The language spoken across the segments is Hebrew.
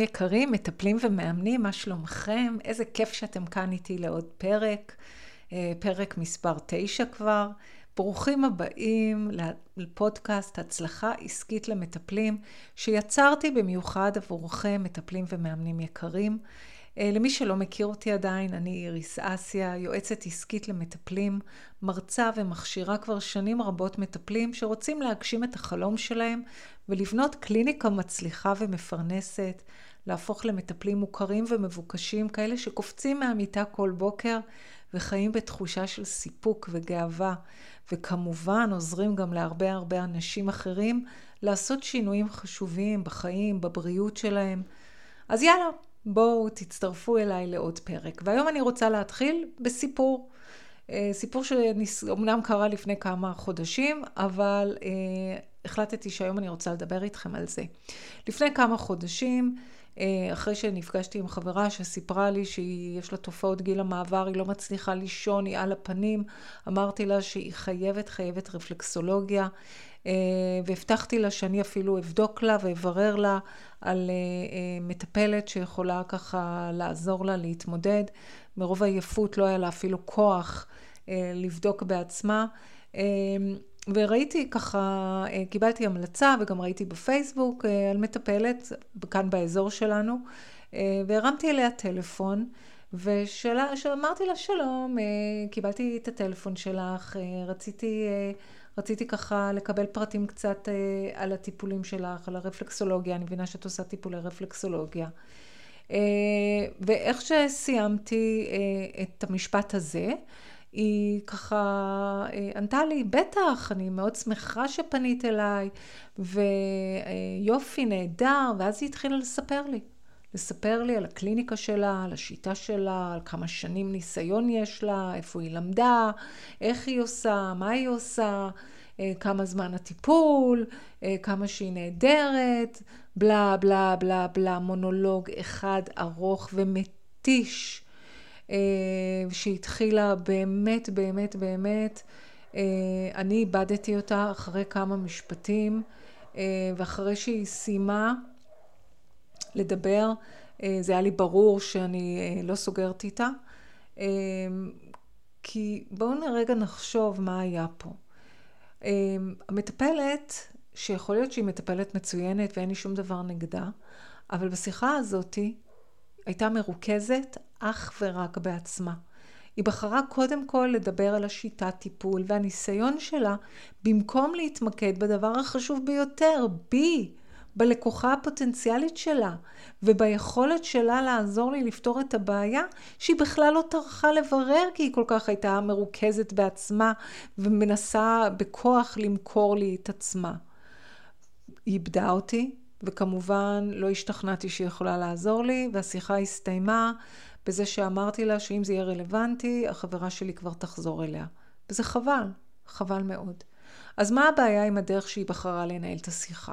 יקרים, מטפלים ומאמנים, מה שלומכם? איזה כיף שאתם כאן איתי לעוד פרק, אה, פרק מספר 9 כבר. ברוכים הבאים לפודקאסט הצלחה עסקית למטפלים, שיצרתי במיוחד עבורכם, מטפלים ומאמנים יקרים. אה, למי שלא מכיר אותי עדיין, אני איריס אסיה, יועצת עסקית למטפלים, מרצה ומכשירה כבר שנים רבות מטפלים שרוצים להגשים את החלום שלהם ולבנות קליניקה מצליחה ומפרנסת, להפוך למטפלים מוכרים ומבוקשים, כאלה שקופצים מהמיטה כל בוקר וחיים בתחושה של סיפוק וגאווה, וכמובן עוזרים גם להרבה הרבה אנשים אחרים לעשות שינויים חשובים בחיים, בבריאות שלהם. אז יאללה, בואו תצטרפו אליי לעוד פרק. והיום אני רוצה להתחיל בסיפור. אה, סיפור שאומנם קרה לפני כמה חודשים, אבל אה, החלטתי שהיום אני רוצה לדבר איתכם על זה. לפני כמה חודשים, אחרי שנפגשתי עם חברה שסיפרה לי שיש לה תופעות גיל המעבר, היא לא מצליחה לישון, היא על הפנים, אמרתי לה שהיא חייבת, חייבת רפלקסולוגיה. אה, והבטחתי לה שאני אפילו אבדוק לה ואברר לה על אה, מטפלת שיכולה ככה לעזור לה להתמודד. מרוב עייפות לא היה לה אפילו כוח לבדוק בעצמה. וראיתי ככה, קיבלתי המלצה וגם ראיתי בפייסבוק על מטפלת כאן באזור שלנו, והרמתי אליה טלפון. ושאמרתי לה שלום, קיבלתי את הטלפון שלך, רציתי, רציתי ככה לקבל פרטים קצת על הטיפולים שלך, על הרפלקסולוגיה, אני מבינה שאת עושה טיפולי רפלקסולוגיה. ואיך שסיימתי את המשפט הזה, היא ככה אה, ענתה לי, בטח, אני מאוד שמחה שפנית אליי, ויופי, נהדר, ואז היא התחילה לספר לי. לספר לי על הקליניקה שלה, על השיטה שלה, על כמה שנים ניסיון יש לה, איפה היא למדה, איך היא עושה, מה היא עושה, אה, כמה זמן הטיפול, אה, כמה שהיא נהדרת, בלה בלה בלה בלה, מונולוג אחד ארוך ומתיש. אה, שהתחילה באמת, באמת, באמת, אה, אני איבדתי אותה אחרי כמה משפטים, אה, ואחרי שהיא סיימה לדבר, זה היה לי ברור שאני לא סוגרת איתה. כי בואו רגע נחשוב מה היה פה. המטפלת, שיכול להיות שהיא מטפלת מצוינת ואין לי שום דבר נגדה, אבל בשיחה הזאתי הייתה מרוכזת אך ורק בעצמה. היא בחרה קודם כל לדבר על השיטת טיפול והניסיון שלה, במקום להתמקד בדבר החשוב ביותר, בי, בלקוחה הפוטנציאלית שלה, וביכולת שלה לעזור לי לפתור את הבעיה, שהיא בכלל לא טרחה לברר, כי היא כל כך הייתה מרוכזת בעצמה, ומנסה בכוח למכור לי את עצמה. היא איבדה אותי, וכמובן לא השתכנעתי שהיא יכולה לעזור לי, והשיחה הסתיימה בזה שאמרתי לה שאם זה יהיה רלוונטי, החברה שלי כבר תחזור אליה. וזה חבל, חבל מאוד. אז מה הבעיה עם הדרך שהיא בחרה לנהל את השיחה?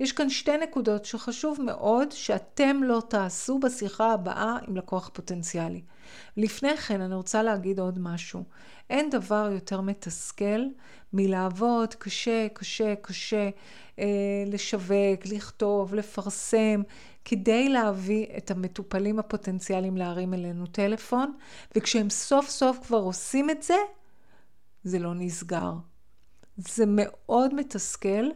יש כאן שתי נקודות שחשוב מאוד שאתם לא תעשו בשיחה הבאה עם לקוח פוטנציאלי. לפני כן אני רוצה להגיד עוד משהו. אין דבר יותר מתסכל מלעבוד קשה, קשה, קשה, אה, לשווק, לכתוב, לפרסם, כדי להביא את המטופלים הפוטנציאליים להרים אלינו טלפון, וכשהם סוף סוף כבר עושים את זה, זה לא נסגר. זה מאוד מתסכל.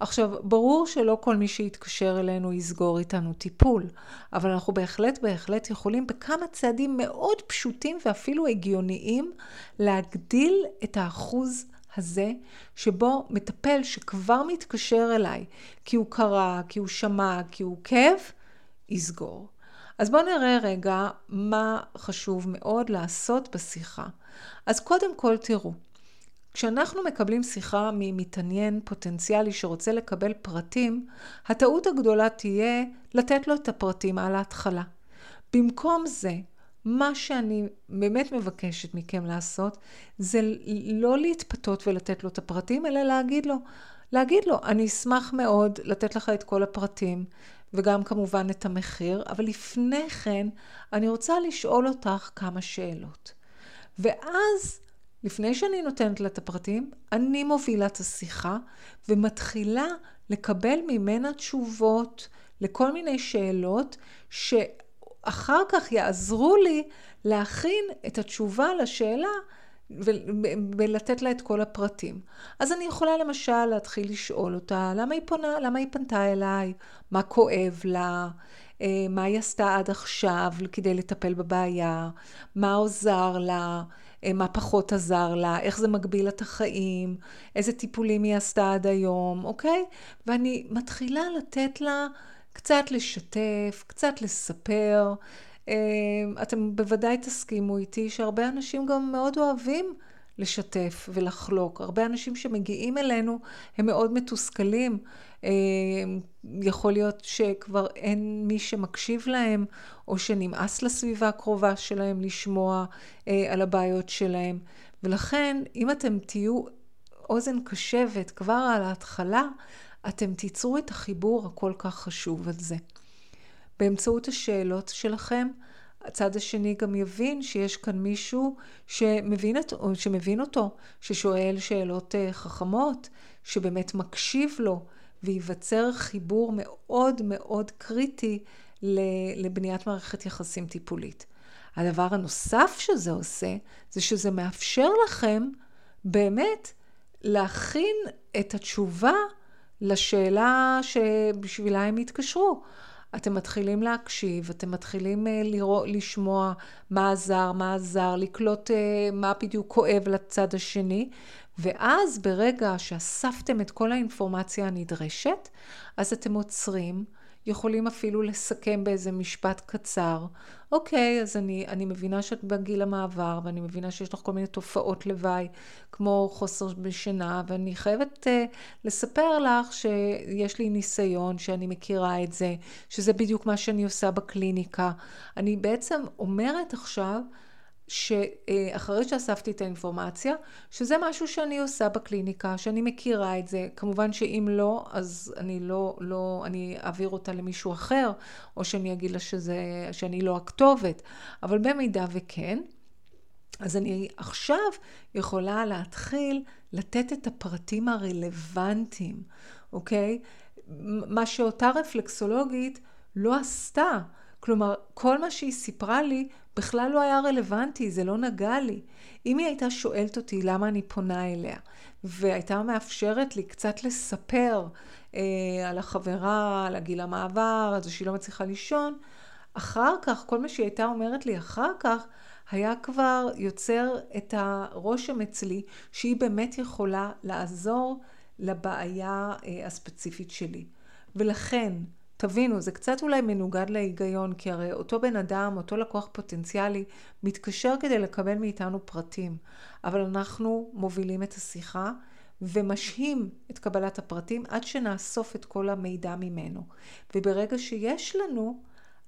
עכשיו, ברור שלא כל מי שיתקשר אלינו יסגור איתנו טיפול, אבל אנחנו בהחלט בהחלט יכולים בכמה צעדים מאוד פשוטים ואפילו הגיוניים להגדיל את האחוז הזה, שבו מטפל שכבר מתקשר אליי, כי הוא קרא, כי הוא שמע, כי הוא עוקב, יסגור. אז בואו נראה רגע מה חשוב מאוד לעשות בשיחה. אז קודם כל תראו, כשאנחנו מקבלים שיחה ממתעניין פוטנציאלי שרוצה לקבל פרטים, הטעות הגדולה תהיה לתת לו את הפרטים על ההתחלה. במקום זה, מה שאני באמת מבקשת מכם לעשות, זה לא להתפתות ולתת לו את הפרטים, אלא להגיד לו, להגיד לו, אני אשמח מאוד לתת לך את כל הפרטים, וגם כמובן את המחיר, אבל לפני כן אני רוצה לשאול אותך כמה שאלות. ואז, לפני שאני נותנת לה את הפרטים, אני מובילה את השיחה ומתחילה לקבל ממנה תשובות לכל מיני שאלות שאחר כך יעזרו לי להכין את התשובה לשאלה ולתת לה את כל הפרטים. אז אני יכולה למשל להתחיל לשאול אותה, למה היא פונה, למה היא פנתה אליי, מה כואב לה, אה, מה היא עשתה עד עכשיו כדי לטפל בבעיה, מה עוזר לה, מה פחות עזר לה, איך זה מגביל את החיים, איזה טיפולים היא עשתה עד היום, אוקיי? ואני מתחילה לתת לה קצת לשתף, קצת לספר. אה, אתם בוודאי תסכימו איתי שהרבה אנשים גם מאוד אוהבים לשתף ולחלוק. הרבה אנשים שמגיעים אלינו הם מאוד מתוסכלים. אה, יכול להיות שכבר אין מי שמקשיב להם, או שנמאס לסביבה הקרובה שלהם לשמוע אה, על הבעיות שלהם. ולכן, אם אתם תהיו אוזן קשבת כבר על ההתחלה, אתם תיצרו את החיבור הכל כך חשוב הזה. באמצעות השאלות שלכם, הצד השני גם יבין שיש כאן מישהו שמבין, את, שמבין אותו, ששואל שאלות אה, חכמות, שבאמת מקשיב לו, וייווצר חיבור מאוד מאוד קריטי לבניית מערכת יחסים טיפולית. הדבר הנוסף שזה עושה, זה שזה מאפשר לכם באמת להכין את התשובה לשאלה שבשבילה הם התקשרו. אתם מתחילים להקשיב, אתם מתחילים אה, לראות, לשמוע מה עזר, מה עזר, לקלוט אה, מה בדיוק כואב לצד השני, ואז ברגע שאספתם את כל האינפורמציה הנדרשת, אז אתם עוצרים, יכולים אפילו לסכם באיזה משפט קצר. אוקיי, אז אני, אני מבינה שאת בגיל המעבר, ואני מבינה שיש לך כל מיני תופעות לוואי, כמו חוסר בשינה, ואני חייבת uh, לספר לך שיש לי ניסיון, שאני מכירה את זה, שזה בדיוק מה שאני עושה בקליניקה. אני בעצם אומרת עכשיו, שאחרי שאספתי את האינפורמציה, שזה משהו שאני עושה בקליניקה, שאני מכירה את זה. כמובן שאם לא, אז אני לא, לא, אני אעביר אותה למישהו אחר, או שאני אגיד לה שזה, שאני לא הכתובת. אבל במידה וכן, אז אני עכשיו יכולה להתחיל לתת את הפרטים הרלוונטיים, אוקיי? מה שאותה רפלקסולוגית לא עשתה. כלומר, כל מה שהיא סיפרה לי בכלל לא היה רלוונטי, זה לא נגע לי. אם היא הייתה שואלת אותי למה אני פונה אליה, והייתה מאפשרת לי קצת לספר אה, על החברה, על הגיל המעבר, על זה שהיא לא מצליחה לישון, אחר כך, כל מה שהיא הייתה אומרת לי אחר כך, היה כבר יוצר את הרושם אצלי שהיא באמת יכולה לעזור לבעיה אה, הספציפית שלי. ולכן, תבינו, זה קצת אולי מנוגד להיגיון, כי הרי אותו בן אדם, אותו לקוח פוטנציאלי, מתקשר כדי לקבל מאיתנו פרטים. אבל אנחנו מובילים את השיחה ומשהים את קבלת הפרטים עד שנאסוף את כל המידע ממנו. וברגע שיש לנו,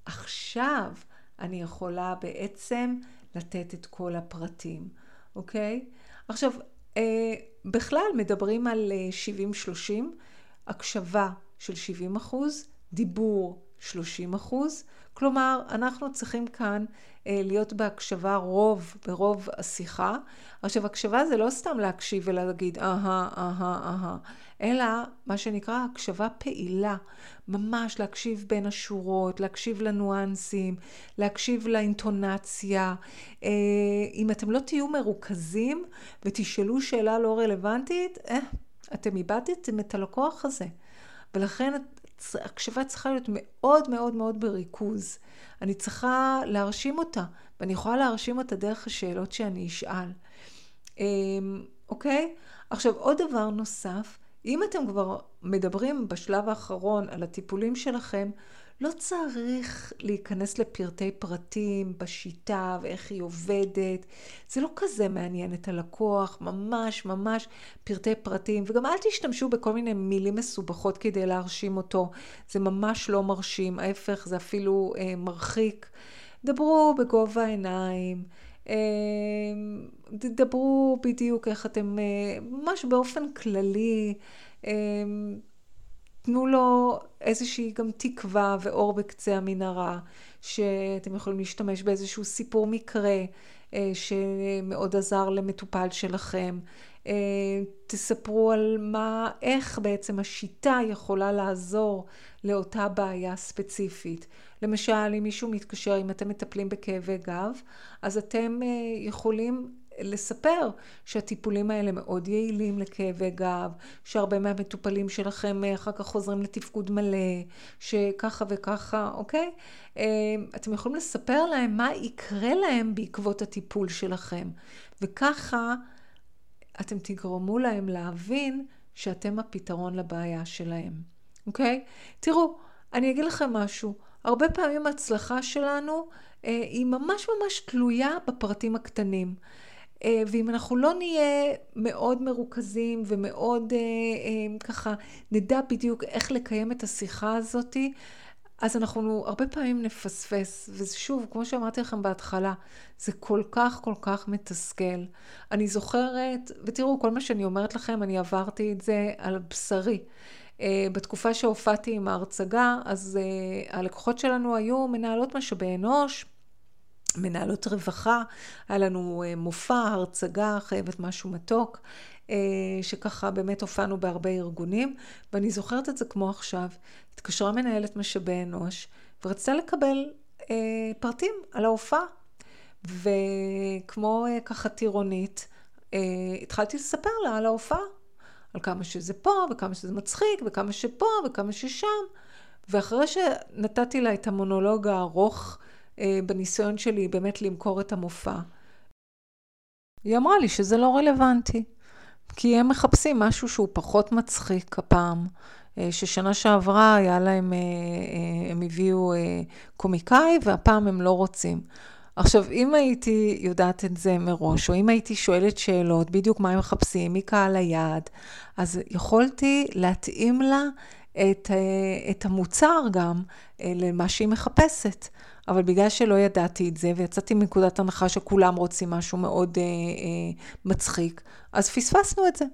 עכשיו אני יכולה בעצם לתת את כל הפרטים, אוקיי? עכשיו, אה, בכלל מדברים על 70-30, אה, הקשבה של 70 אחוז, דיבור 30 אחוז. כלומר, אנחנו צריכים כאן אה, להיות בהקשבה רוב, ברוב השיחה. עכשיו, הקשבה זה לא סתם להקשיב ולהגיד אהה, אהה, אהה, אלא מה שנקרא הקשבה פעילה. ממש להקשיב בין השורות, להקשיב לניואנסים, להקשיב לאינטונציה. אה, אם אתם לא תהיו מרוכזים ותשאלו שאלה לא רלוונטית, אה, אתם איבדתם את הלקוח הזה. ולכן הקשבה צריכה להיות מאוד מאוד מאוד בריכוז. אני צריכה להרשים אותה, ואני יכולה להרשים אותה דרך השאלות שאני אשאל. אמ, אוקיי? עכשיו, עוד דבר נוסף, אם אתם כבר מדברים בשלב האחרון על הטיפולים שלכם, לא צריך להיכנס לפרטי פרטים בשיטה ואיך היא עובדת. זה לא כזה מעניין את הלקוח, ממש ממש פרטי פרטים. וגם אל תשתמשו בכל מיני מילים מסובכות כדי להרשים אותו. זה ממש לא מרשים, ההפך, זה אפילו אה, מרחיק. דברו בגובה העיניים. אה, דברו בדיוק איך אתם, אה, ממש באופן כללי. אה, תנו לו איזושהי גם תקווה ואור בקצה המנהרה, שאתם יכולים להשתמש באיזשהו סיפור מקרה אה, שמאוד עזר למטופל שלכם. תספרו על מה, איך בעצם השיטה יכולה לעזור לאותה בעיה ספציפית. למשל, אם מישהו מתקשר, אם אתם מטפלים בכאבי גב, אז אתם יכולים לספר שהטיפולים האלה מאוד יעילים לכאבי גב, שהרבה מהמטופלים שלכם אה, אחר כך חוזרים לתפקוד מלא, שככה וככה, אוקיי? אה, אתם יכולים לספר להם מה יקרה להם בעקבות הטיפול שלכם, וככה אתם תגרמו להם להבין שאתם הפתרון לבעיה שלהם, אוקיי? תראו, אני אגיד לכם משהו, הרבה פעמים ההצלחה שלנו אה, היא ממש ממש תלויה בפרטים הקטנים. אה, ואם אנחנו לא נהיה מאוד מרוכזים ומאוד אה, אה, ככה נדע בדיוק איך לקיים את השיחה הזאתי, אז אנחנו הרבה פעמים נפספס, ושוב, כמו שאמרתי לכם בהתחלה, זה כל כך כל כך מתסכל. אני זוכרת, ותראו, כל מה שאני אומרת לכם, אני עברתי את זה על בשרי. בתקופה שהופעתי עם ההרצגה, אז הלקוחות שלנו היו מנהלות משאבי אנוש, מנהלות רווחה, היה לנו אה, מופע, הרצגה, חייבת משהו מתוק, אה, שככה באמת הופענו בהרבה ארגונים, ואני זוכרת את זה כמו עכשיו. התקשרה מנהלת משאבי אנוש, ורצתה לקבל אה, פרטים על ההופעה. וכמו ככה טירונית, התחלתי לספר לה על ההופעה, על כמה שזה פה, וכמה שזה מצחיק, וכמה שפה, וכמה ששם. ואחרי שנתתי לה את המונולוג הארוך, בניסיון שלי באמת למכור את המופע. היא אמרה לי שזה לא רלוונטי, כי הם מחפשים משהו שהוא פחות מצחיק הפעם. אה, ששנה שעברה היה להם, אה, הם הביאו קומיקאי והפעם הם לא רוצים. עכשיו, אם הייתי יודעת את זה מראש, או אם הייתי שואלת שאלות, בדיוק מה הם מחפשים, מי קהל היעד, אז יכולתי להתאים לה את, את המוצר גם למה שהיא מחפשת. אבל בגלל שלא ידעתי את זה, ויצאתי מנקודת הנחה שכולם רוצים משהו מאוד אה, אה, מצחיק, אז פספסנו את זה.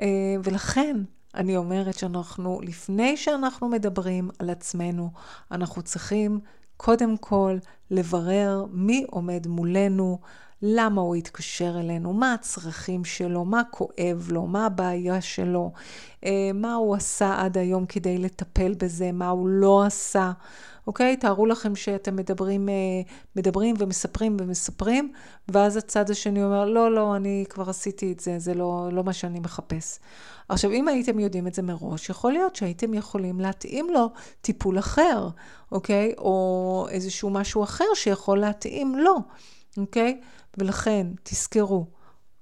אה, ולכן, אני אומרת שאנחנו, לפני שאנחנו מדברים על עצמנו, אנחנו צריכים קודם כל לברר מי עומד מולנו, למה הוא התקשר אלינו, מה הצרכים שלו, מה כואב לו, מה הבעיה שלו, אה, מה הוא עשה עד היום כדי לטפל בזה, מה הוא לא עשה. אוקיי? תארו לכם שאתם מדברים, אה, מדברים ומספרים ומספרים, ואז הצד השני אומר, לא, לא, אני כבר עשיתי את זה, זה לא, לא מה שאני מחפש. עכשיו, אם הייתם יודעים את זה מראש, יכול להיות שהייתם יכולים להתאים לו טיפול אחר, אוקיי? או איזשהו משהו אחר שיכול להתאים לו, אוקיי? ולכן, תזכרו,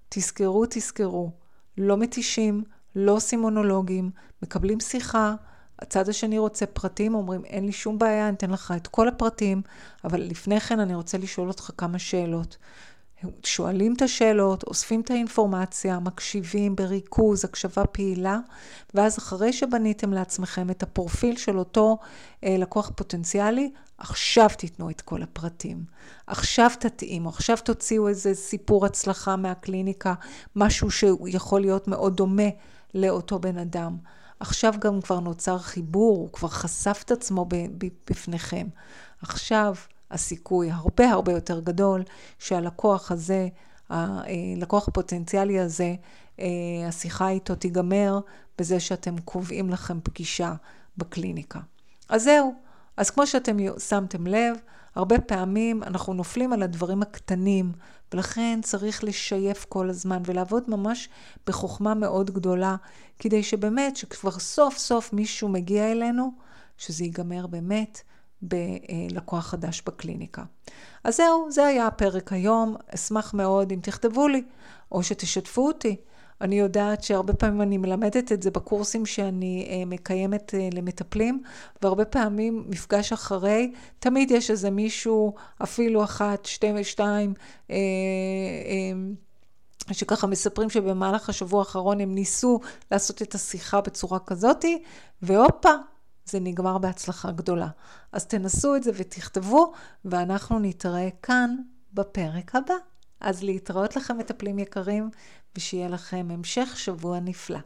תזכרו, תזכרו, לא מתישים, לא עושים מונולוגים, מקבלים שיחה, הצד השני רוצה פרטים, אומרים, אין לי שום בעיה, אני אתן לך את כל הפרטים, אבל לפני כן אני רוצה לשאול אותך כמה שאלות. שואלים את השאלות, אוספים את האינפורמציה, מקשיבים בריכוז, הקשבה פעילה, ואז אחרי שבניתם לעצמכם את הפרופיל של אותו אה, לקוח פוטנציאלי, עכשיו תיתנו את כל הפרטים. עכשיו תתאימו, עכשיו תוציאו איזה סיפור הצלחה מהקליניקה, משהו שיכול להיות מאוד דומה לאותו בן אדם. עכשיו גם כבר נוצר חיבור, הוא כבר חשף את עצמו בפניכם. עכשיו הסיכוי הרבה הרבה יותר גדול שהלקוח הזה, הלקוח הפוטנציאלי הזה, אה, השיחה איתו תיגמר בזה שאתם קובעים לכם פגישה בקליניקה. אז זהו. אז כמו שאתם שמתם לב, הרבה פעמים אנחנו נופלים על הדברים הקטנים, ולכן צריך לשייף כל הזמן ולעבוד ממש בחוכמה מאוד גדולה, כדי שבאמת, שכבר סוף סוף מישהו מגיע אלינו, שזה ייגמר באמת בלקוח חדש בקליניקה. אז זהו, זה היה הפרק היום. אשמח מאוד אם תכתבו לי, או שתשתפו אותי. אני יודעת שהרבה פעמים אני מלמדת את זה בקורסים שאני אה, מקיימת אה, למטפלים, והרבה פעמים מפגש אחרי, תמיד יש איזה מישהו, אפילו אחת, שתי ושתיים, אה, שככה מספרים שבמהלך השבוע האחרון הם ניסו לעשות את השיחה בצורה כזאתי, והופה, זה נגמר בהצלחה גדולה. אז תנסו את זה ותכתבו, ואנחנו נתראה כאן בפרק הבא. אז להתראות לכם מטפלים יקרים, ושיהיה לכם המשך שבוע נפלא.